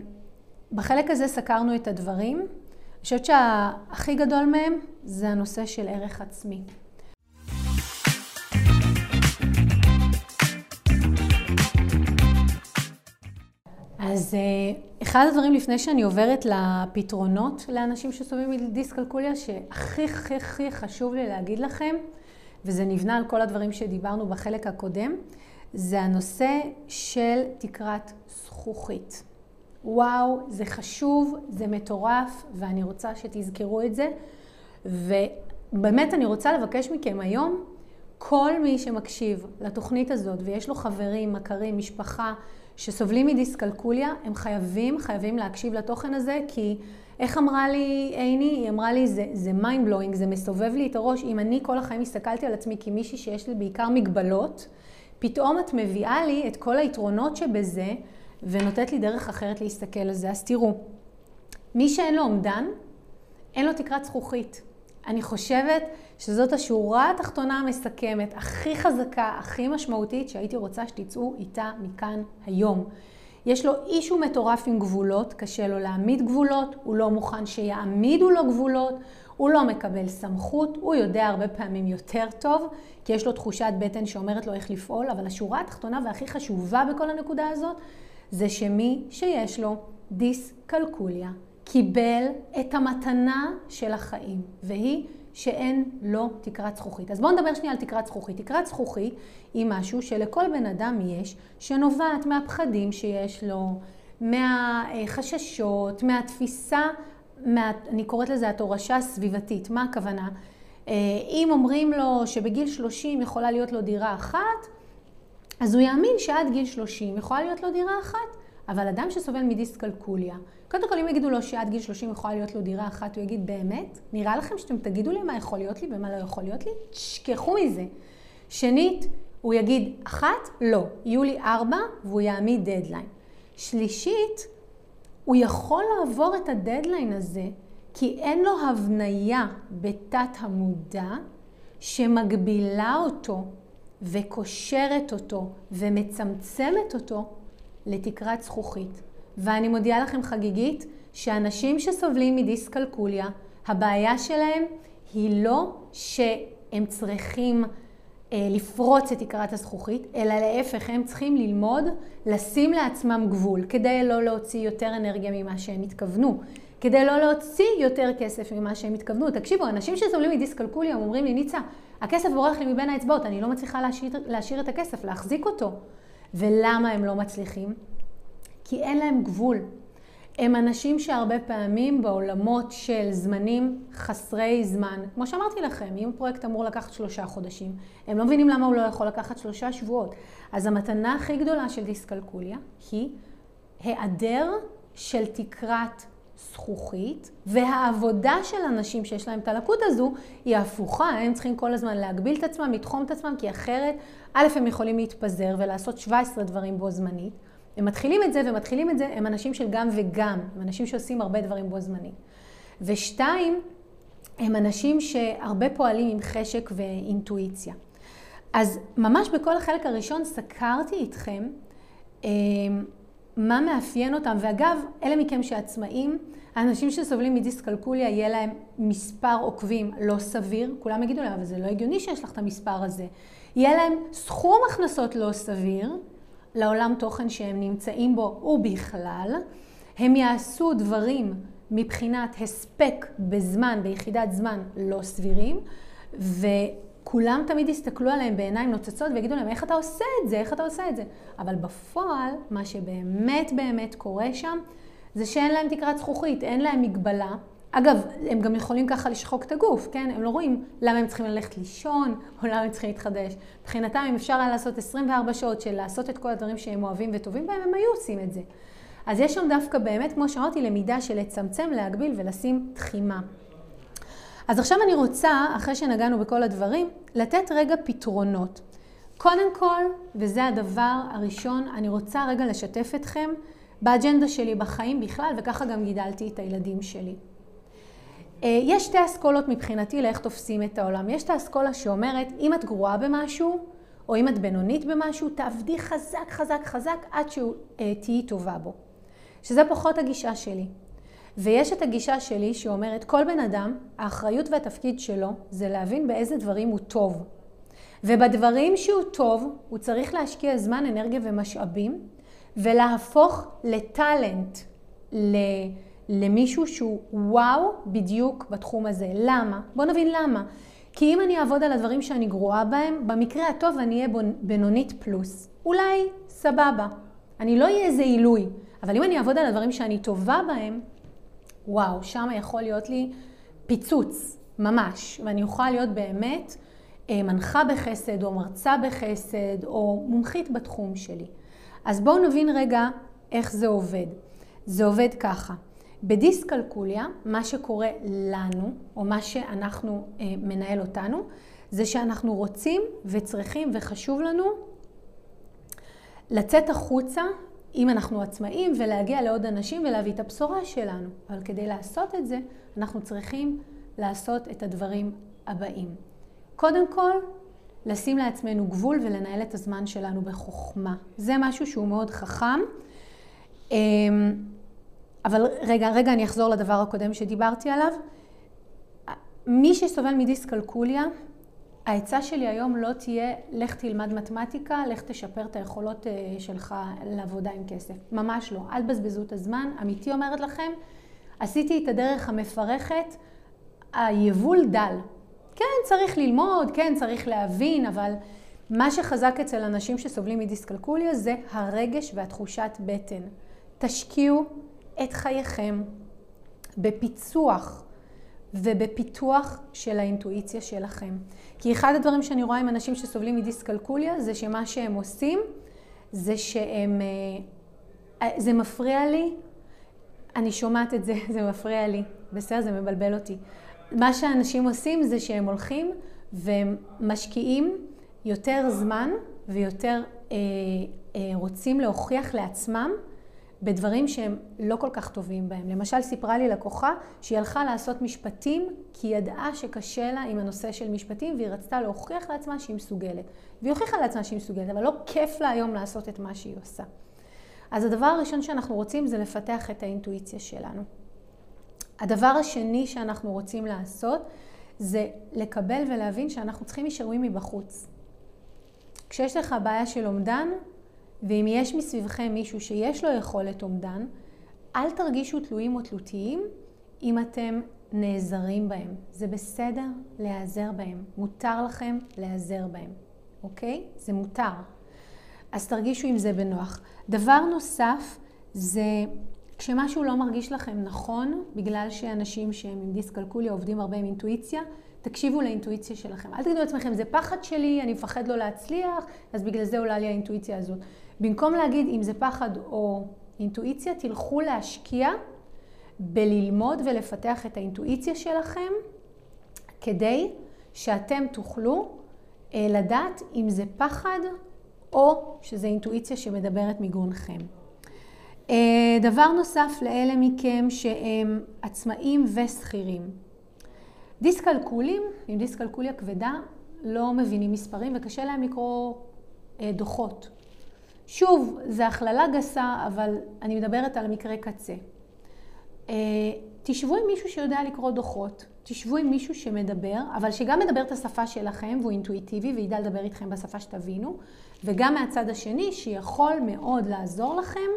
בחלק הזה סקרנו את הדברים. אני חושבת שהכי גדול מהם זה הנושא של ערך עצמי. אז אה, אחד הדברים לפני שאני עוברת לפתרונות לאנשים שסובבים מדיסקלקוליה, שהכי הכי הכי חשוב לי להגיד לכם, וזה נבנה על כל הדברים שדיברנו בחלק הקודם, זה הנושא של תקרת זכוכית. וואו, זה חשוב, זה מטורף, ואני רוצה שתזכרו את זה. ובאמת אני רוצה לבקש מכם היום, כל מי שמקשיב לתוכנית הזאת ויש לו חברים, מכרים, משפחה, שסובלים מדיסקלקוליה, הם חייבים, חייבים להקשיב לתוכן הזה, כי איך אמרה לי עיני? היא אמרה לי, זה, זה mind blowing, זה מסובב לי את הראש. אם אני כל החיים הסתכלתי על עצמי כמישהי שיש לי בעיקר מגבלות, פתאום את מביאה לי את כל היתרונות שבזה, ונותנת לי דרך אחרת להסתכל על זה. אז תראו, מי שאין לו אומדן, אין לו תקרת זכוכית. אני חושבת שזאת השורה התחתונה המסכמת, הכי חזקה, הכי משמעותית, שהייתי רוצה שתצאו איתה מכאן היום. יש לו אישו מטורף עם גבולות, קשה לו להעמיד גבולות, הוא לא מוכן שיעמידו לו גבולות, הוא לא מקבל סמכות, הוא יודע הרבה פעמים יותר טוב, כי יש לו תחושת בטן שאומרת לו איך לפעול, אבל השורה התחתונה והכי חשובה בכל הנקודה הזאת, זה שמי שיש לו דיסקלקוליה, קיבל את המתנה של החיים, והיא שאין לו תקרת זכוכית. אז בואו נדבר שנייה על תקרת זכוכית. תקרת זכוכית היא משהו שלכל בן אדם יש, שנובעת מהפחדים שיש לו, מהחששות, מהתפיסה, מה, אני קוראת לזה התורשה הסביבתית. מה הכוונה? אה, אם אומרים לו שבגיל 30 יכולה להיות לו דירה אחת, אז הוא יאמין שעד גיל 30 יכולה להיות לו דירה אחת. אבל אדם שסובל מדיסקלקוליה, קודם כל אם יגידו לו שעד גיל 30 יכולה להיות לו דירה אחת, הוא יגיד באמת? נראה לכם שאתם תגידו לי מה יכול להיות לי ומה לא יכול להיות לי? תשכחו מזה. שנית, הוא יגיד אחת, לא, יהיו לי ארבע והוא יעמיד דדליין. שלישית, הוא יכול לעבור את הדדליין הזה כי אין לו הבניה בתת המודע שמגבילה אותו וקושרת אותו ומצמצמת אותו לתקרת זכוכית. ואני מודיעה לכם חגיגית שאנשים שסובלים מדיסקלקוליה, הבעיה שלהם היא לא שהם צריכים אה, לפרוץ את תקרת הזכוכית, אלא להפך, הם צריכים ללמוד לשים לעצמם גבול, כדי לא להוציא יותר אנרגיה ממה שהם התכוונו, כדי לא להוציא יותר כסף ממה שהם התכוונו. תקשיבו, אנשים שסובלים מדיסקלקוליה אומרים לי, ניצה, הכסף בורח לי מבין האצבעות, אני לא מצליחה להשאיר, להשאיר את הכסף, להחזיק אותו. ולמה הם לא מצליחים? כי אין להם גבול. הם אנשים שהרבה פעמים בעולמות של זמנים חסרי זמן, כמו שאמרתי לכם, אם פרויקט אמור לקחת שלושה חודשים, הם לא מבינים למה הוא לא יכול לקחת שלושה שבועות. אז המתנה הכי גדולה של דיסקלקוליה היא היעדר של תקרת זכוכית, והעבודה של אנשים שיש להם את הלקות הזו היא הפוכה, הם צריכים כל הזמן להגביל את עצמם, לתחום את עצמם, כי אחרת, א', הם יכולים להתפזר ולעשות 17 דברים בו זמנית. הם מתחילים את זה ומתחילים את זה, הם אנשים של גם וגם, הם אנשים שעושים הרבה דברים בו זמנית. ושתיים, הם אנשים שהרבה פועלים עם חשק ואינטואיציה. אז ממש בכל החלק הראשון סקרתי איתכם אה, מה מאפיין אותם, ואגב, אלה מכם שעצמאים, האנשים שסובלים מדיסקלקוליה, יהיה להם מספר עוקבים לא סביר, כולם יגידו להם, אבל זה לא הגיוני שיש לך את המספר הזה. יהיה להם סכום הכנסות לא סביר לעולם תוכן שהם נמצאים בו ובכלל. הם יעשו דברים מבחינת הספק בזמן, ביחידת זמן לא סבירים, ו... כולם תמיד יסתכלו עליהם בעיניים נוצצות ויגידו להם, איך אתה עושה את זה? איך אתה עושה את זה? אבל בפועל, מה שבאמת באמת קורה שם, זה שאין להם תקרת זכוכית, אין להם מגבלה. אגב, הם גם יכולים ככה לשחוק את הגוף, כן? הם לא רואים למה הם צריכים ללכת לישון, או למה הם צריכים להתחדש. מבחינתם, אם אפשר היה לעשות 24 שעות של לעשות את כל הדברים שהם אוהבים וטובים בהם, הם היו עושים את זה. אז יש שם דווקא באמת, כמו שאמרתי, למידה של לצמצם, להגביל ולשים תחימה. אז עכשיו אני רוצה, אחרי שנגענו בכל הדברים, לתת רגע פתרונות. קודם כל, וזה הדבר הראשון, אני רוצה רגע לשתף אתכם באג'נדה שלי בחיים בכלל, וככה גם גידלתי את הילדים שלי. אה, יש שתי אסכולות מבחינתי לאיך תופסים את העולם. יש את האסכולה שאומרת, אם את גרועה במשהו, או אם את בינונית במשהו, תעבדי חזק, חזק, חזק, עד שתהיי טובה בו. שזה פחות הגישה שלי. ויש את הגישה שלי שאומרת, כל בן אדם, האחריות והתפקיד שלו זה להבין באיזה דברים הוא טוב. ובדברים שהוא טוב, הוא צריך להשקיע זמן, אנרגיה ומשאבים, ולהפוך לטאלנט, למישהו שהוא וואו בדיוק בתחום הזה. למה? בואו נבין למה. כי אם אני אעבוד על הדברים שאני גרועה בהם, במקרה הטוב אני אהיה בינונית פלוס. אולי סבבה. אני לא אהיה איזה עילוי, אבל אם אני אעבוד על הדברים שאני טובה בהם, וואו, שם יכול להיות לי פיצוץ, ממש. ואני אוכל להיות באמת אה, מנחה בחסד, או מרצה בחסד, או מומחית בתחום שלי. אז בואו נבין רגע איך זה עובד. זה עובד ככה. בדיסקלקוליה, מה שקורה לנו, או מה שאנחנו אה, מנהל אותנו, זה שאנחנו רוצים וצריכים וחשוב לנו לצאת החוצה, אם אנחנו עצמאים, ולהגיע לעוד אנשים ולהביא את הבשורה שלנו. אבל כדי לעשות את זה, אנחנו צריכים לעשות את הדברים הבאים. קודם כל, לשים לעצמנו גבול ולנהל את הזמן שלנו בחוכמה. זה משהו שהוא מאוד חכם. אמ, אבל רגע, רגע, אני אחזור לדבר הקודם שדיברתי עליו. מי שסובל מדיסקלקוליה, העצה שלי היום לא תהיה, לך תלמד מתמטיקה, לך תשפר את היכולות אה, שלך לעבודה עם כסף. ממש לא. אל תבזבזו את הזמן. אמיתי אומרת לכם, עשיתי את הדרך המפרכת, היבול דל. כן, צריך ללמוד, כן, צריך להבין, אבל מה שחזק אצל אנשים שסובלים מדיסקלקוליה זה הרגש והתחושת בטן. תשקיעו את חייכם בפיצוח ובפיתוח של האינטואיציה שלכם. כי אחד הדברים שאני רואה עם אנשים שסובלים מדיסקלקוליה זה שמה שהם עושים זה שהם, אה, זה מפריע לי, אני שומעת את זה, זה מפריע לי, בסדר, זה מבלבל אותי. מה שאנשים עושים זה שהם הולכים והם משקיעים יותר זמן ויותר אה, אה, רוצים להוכיח לעצמם בדברים שהם לא כל כך טובים בהם. למשל, סיפרה לי לקוחה שהיא הלכה לעשות משפטים כי היא ידעה שקשה לה עם הנושא של משפטים והיא רצתה להוכיח לעצמה שהיא מסוגלת. והיא הוכיחה לעצמה שהיא מסוגלת, אבל לא כיף לה היום לעשות את מה שהיא עושה. אז הדבר הראשון שאנחנו רוצים זה לפתח את האינטואיציה שלנו. הדבר השני שאנחנו רוצים לעשות זה לקבל ולהבין שאנחנו צריכים אישורים מבחוץ. כשיש לך בעיה של אומדן, ואם יש מסביבכם מישהו שיש לו יכולת אומדן, אל תרגישו תלויים או תלותיים אם אתם נעזרים בהם. זה בסדר להיעזר בהם. מותר לכם להיעזר בהם, אוקיי? זה מותר. אז תרגישו עם זה בנוח. דבר נוסף זה כשמשהו לא מרגיש לכם נכון, בגלל שאנשים שהם עם דיסקלקוליה עובדים הרבה עם אינטואיציה, תקשיבו לאינטואיציה שלכם. אל תגידו לעצמכם, זה פחד שלי, אני מפחד לא להצליח, אז בגלל זה עולה לי האינטואיציה הזאת. במקום להגיד אם זה פחד או אינטואיציה, תלכו להשקיע בללמוד ולפתח את האינטואיציה שלכם, כדי שאתם תוכלו אה, לדעת אם זה פחד או שזה אינטואיציה שמדברת מגרונכם. אה, דבר נוסף לאלה מכם שהם עצמאים ושכירים. דיסקלקולים, עם דיסקלקוליה כבדה, לא מבינים מספרים וקשה להם לקרוא אה, דוחות. שוב, זו הכללה גסה, אבל אני מדברת על מקרה קצה. אה, תשבו עם מישהו שיודע לקרוא דוחות, תשבו עם מישהו שמדבר, אבל שגם מדבר את השפה שלכם והוא אינטואיטיבי וידע לדבר איתכם בשפה שתבינו, וגם מהצד השני שיכול מאוד לעזור לכם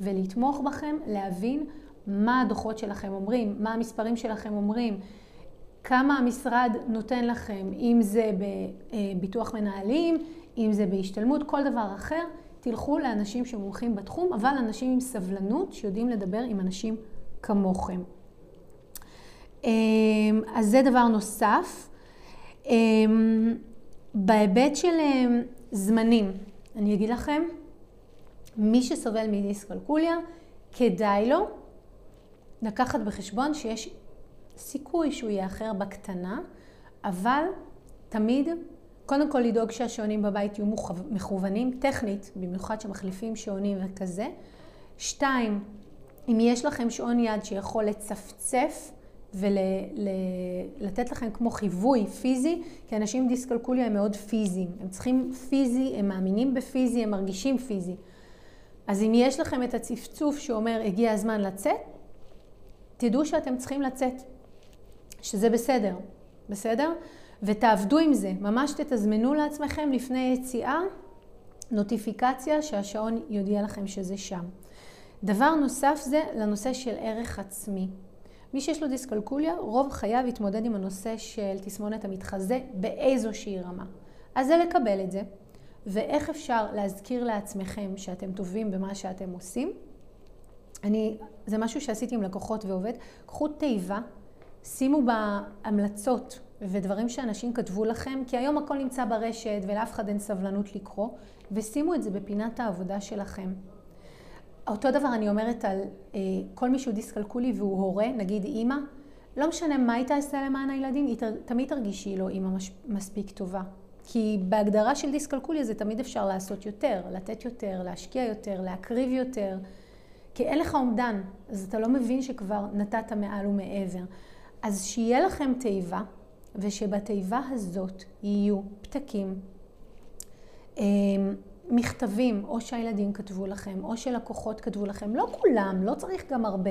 ולתמוך בכם, להבין מה הדוחות שלכם אומרים, מה המספרים שלכם אומרים, כמה המשרד נותן לכם, אם זה בביטוח מנהלים, אם זה בהשתלמות, כל דבר אחר, תלכו לאנשים שמומחים בתחום, אבל אנשים עם סבלנות שיודעים לדבר עם אנשים כמוכם. אמ, אז זה דבר נוסף. אמ, בהיבט של אמ, זמנים, אני אגיד לכם, מי שסובל מדיסקלקוליה, כדאי לו לקחת בחשבון שיש סיכוי שהוא יאחר בקטנה, אבל תמיד קודם כל לדאוג שהשעונים בבית יהיו מכוונים, טכנית, במיוחד שמחליפים שעונים וכזה. שתיים, אם יש לכם שעון יד שיכול לצפצף ולתת לכם כמו חיווי פיזי, כי אנשים עם דיסקלקוליה הם מאוד פיזיים. הם צריכים פיזי, הם מאמינים בפיזי, הם מרגישים פיזי. אז אם יש לכם את הצפצוף שאומר הגיע הזמן לצאת, תדעו שאתם צריכים לצאת, שזה בסדר, בסדר? ותעבדו עם זה, ממש תתזמנו לעצמכם לפני יציאה נוטיפיקציה שהשעון יודיע לכם שזה שם. דבר נוסף זה לנושא של ערך עצמי. מי שיש לו דיסקלקוליה, רוב חייו יתמודד עם הנושא של תסמונת המתחזה באיזושהי רמה. אז זה לקבל את זה, ואיך אפשר להזכיר לעצמכם שאתם טובים במה שאתם עושים. אני, זה משהו שעשיתי עם לקוחות ועובד. קחו תיבה, שימו בהמלצות ודברים שאנשים כתבו לכם, כי היום הכל נמצא ברשת ולאף אחד אין סבלנות לקרוא, ושימו את זה בפינת העבודה שלכם. אותו דבר אני אומרת על אה, כל מי שהוא דיסקלקולי והוא הורה, נגיד אימא, לא משנה מה היא תעשה למען הילדים, היא תמיד תרגישי לו אימא מש, מספיק טובה. כי בהגדרה של דיסקלקוליה זה תמיד אפשר לעשות יותר, לתת יותר, להשקיע יותר, להקריב יותר. כי אין לך אומדן, אז אתה לא מבין שכבר נתת מעל ומעבר. אז שיהיה לכם תיבה, ושבתיבה הזאת יהיו פתקים, אמ, מכתבים, או שהילדים כתבו לכם, או שלקוחות כתבו לכם, לא כולם, לא צריך גם הרבה.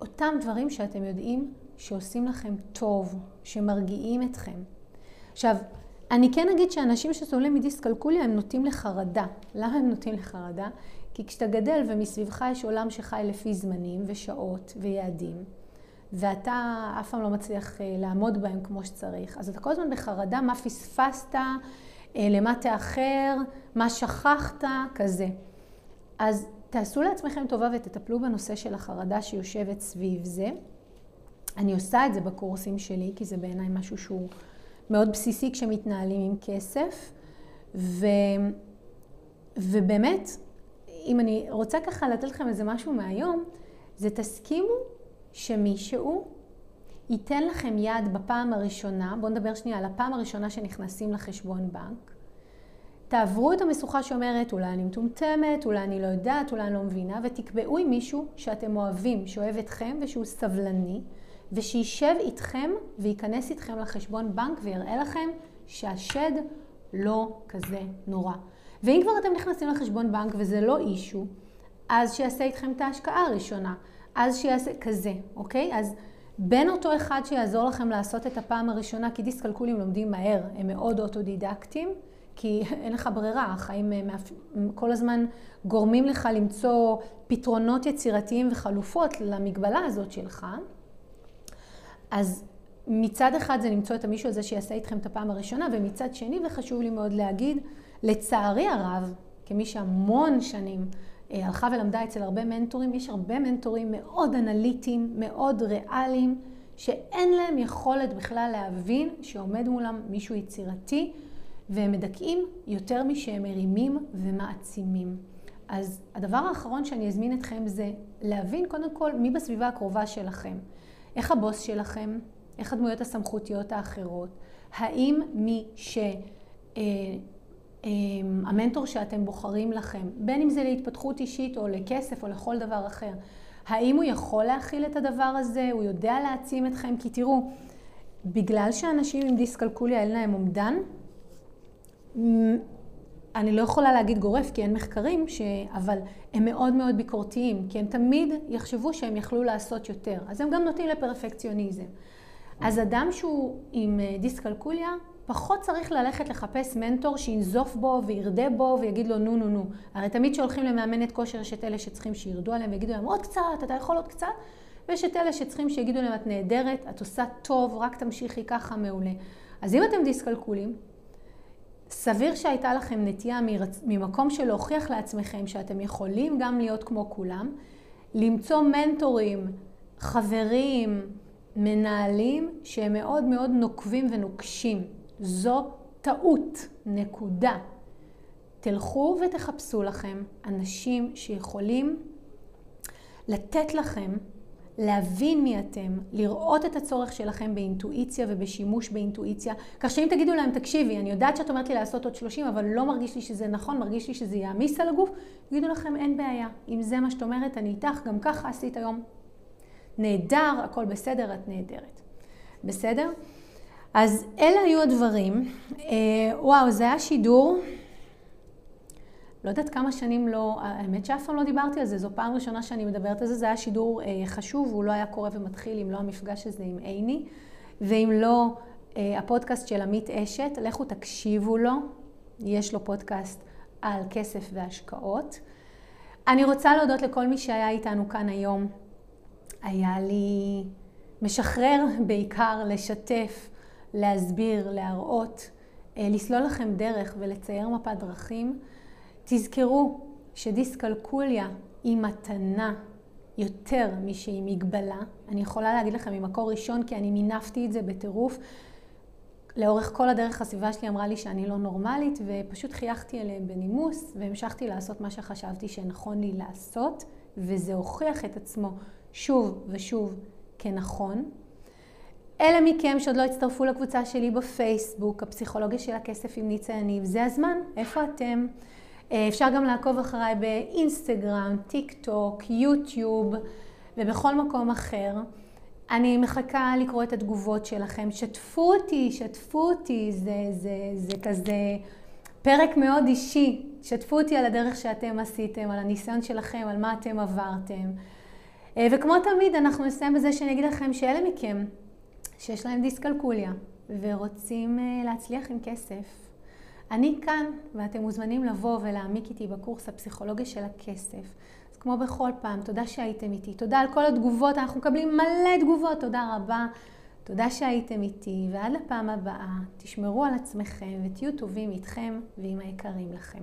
אותם דברים שאתם יודעים שעושים לכם טוב, שמרגיעים אתכם. עכשיו, אני כן אגיד שאנשים שסובלים מדיסקלקוליה הם נוטים לחרדה. למה הם נוטים לחרדה? כי כשאתה גדל ומסביבך יש עולם שחי לפי זמנים ושעות ויעדים, ואתה אף פעם לא מצליח אה, לעמוד בהם כמו שצריך, אז אתה כל הזמן בחרדה מה פספסת, אה, למה תאחר, מה שכחת, כזה. אז תעשו לעצמכם טובה ותטפלו בנושא של החרדה שיושבת סביב זה. אני עושה את זה בקורסים שלי, כי זה בעיניי משהו שהוא מאוד בסיסי כשמתנהלים עם כסף. ו... ובאמת, אם אני רוצה ככה לתת לכם איזה משהו מהיום, זה תסכימו שמישהו ייתן לכם יד בפעם הראשונה, בואו נדבר שנייה על הפעם הראשונה שנכנסים לחשבון בנק. תעברו את המשוכה שאומרת, אולי אני מטומטמת, אולי אני לא יודעת, אולי אני לא מבינה, ותקבעו עם מישהו שאתם אוהבים, שאוהב אתכם ושהוא סבלני, ושישב איתכם וייכנס איתכם לחשבון בנק ויראה לכם שהשד לא כזה נורא. ואם כבר אתם נכנסים לחשבון בנק וזה לא אישו, אז שיעשה איתכם את ההשקעה הראשונה. אז שיעשה כזה, אוקיי? אז בין אותו אחד שיעזור לכם לעשות את הפעם הראשונה, כי דיסקלקולים לומדים מהר, הם מאוד אוטודידקטיים, כי אין לך ברירה, החיים אה, כל הזמן גורמים לך למצוא פתרונות יצירתיים וחלופות למגבלה הזאת שלך. אז מצד אחד זה למצוא את המישהו הזה שיעשה איתכם את הפעם הראשונה, ומצד שני, וחשוב לי מאוד להגיד, לצערי הרב, כמי שהמון שנים הלכה ולמדה אצל הרבה מנטורים, יש הרבה מנטורים מאוד אנליטיים, מאוד ריאליים, שאין להם יכולת בכלל להבין שעומד מולם מישהו יצירתי, והם מדכאים יותר משהם מרימים ומעצימים. אז הדבר האחרון שאני אזמין אתכם זה להבין קודם כל מי בסביבה הקרובה שלכם. איך הבוס שלכם? איך הדמויות הסמכותיות האחרות? האם מי ש... אמ, המנטור שאתם בוחרים לכם, בין אם זה להתפתחות אישית או לכסף או לכל דבר אחר, האם הוא יכול להכיל את הדבר הזה? הוא יודע להעצים אתכם? כי תראו, בגלל שאנשים עם דיסקלקוליה אין להם אומדן, אני לא יכולה להגיד גורף כי אין מחקרים, ש... אבל הם מאוד מאוד ביקורתיים, כי הם תמיד יחשבו שהם יכלו לעשות יותר. אז הם גם נוטים לפרפקציוניזם. אז אדם שהוא עם אה, דיסקלקוליה, פחות צריך ללכת לחפש מנטור שינזוף בו וירדה בו ויגיד לו נו נו נו. הרי תמיד כשהולכים למאמנת כושר יש את אלה שצריכים שירדו עליהם ויגידו להם עוד קצת, אתה יכול עוד קצת, ויש את אלה שצריכים שיגידו להם את נהדרת, את עושה טוב, רק תמשיכי ככה מעולה. אז אם אתם דיסקלקולים, סביר שהייתה לכם נטייה מרצ... ממקום של להוכיח לעצמכם שאתם יכולים גם להיות כמו כולם, למצוא מנטורים, חברים, מנהלים שהם מאוד מאוד נוקבים ונוקשים. זו טעות, נקודה. תלכו ותחפשו לכם אנשים שיכולים לתת לכם להבין מי אתם, לראות את הצורך שלכם באינטואיציה ובשימוש באינטואיציה, כך שאם תגידו להם, תקשיבי, אני יודעת שאת אומרת לי לעשות עוד 30, אבל לא מרגיש לי שזה נכון, מרגיש לי שזה יעמיס על הגוף, יגידו לכם, אין בעיה, אם זה מה שאת אומרת, אני איתך, גם ככה עשית היום. נהדר, הכל בסדר, את נהדרת. בסדר? אז אלה היו הדברים. אה, וואו, זה היה שידור לא יודעת כמה שנים לא, האמת שאף פעם לא דיברתי על זה, זו פעם ראשונה שאני מדברת על זה, זה היה שידור אה, חשוב, הוא לא היה קורה ומתחיל אם לא המפגש הזה עם עיני, ואם לא אה, הפודקאסט של עמית אשת, לכו תקשיבו לו, יש לו פודקאסט על כסף והשקעות. אני רוצה להודות לכל מי שהיה איתנו כאן היום. היה לי משחרר בעיקר לשתף, להסביר, להראות, אה, לסלול לכם דרך ולצייר מפת דרכים. תזכרו שדיסקלקוליה היא מתנה יותר משהיא מגבלה. אני יכולה להגיד לכם ממקור ראשון כי אני מינפתי את זה בטירוף. לאורך כל הדרך הסביבה שלי אמרה לי שאני לא נורמלית ופשוט חייכתי אליהם בנימוס והמשכתי לעשות מה שחשבתי שנכון לי לעשות וזה הוכיח את עצמו שוב ושוב כנכון. אלה מכם שעוד לא הצטרפו לקבוצה שלי בפייסבוק, הפסיכולוגיה של הכסף עם ניצה יניב, זה הזמן, איפה אתם? אה, אפשר גם לעקוב אחריי באינסטגרם, טיק טוק, יוטיוב ובכל מקום אחר. אני מחכה לקרוא את התגובות שלכם. שתפו אותי, שתפו אותי, זה, זה, זה כזה פרק מאוד אישי. שתפו אותי על הדרך שאתם עשיתם, על הניסיון שלכם, על מה אתם עברתם. אה, וכמו תמיד, אנחנו נסיים בזה שאני אגיד לכם שאלה מכם שיש להם דיסקלקוליה ורוצים אה, להצליח עם כסף, אני כאן, ואתם מוזמנים לבוא ולהעמיק איתי בקורס הפסיכולוגיה של הכסף. אז כמו בכל פעם, תודה שהייתם איתי. תודה על כל התגובות, אנחנו מקבלים מלא תגובות, תודה רבה. תודה שהייתם איתי, ועד לפעם הבאה, תשמרו על עצמכם ותהיו טובים איתכם ועם היקרים לכם.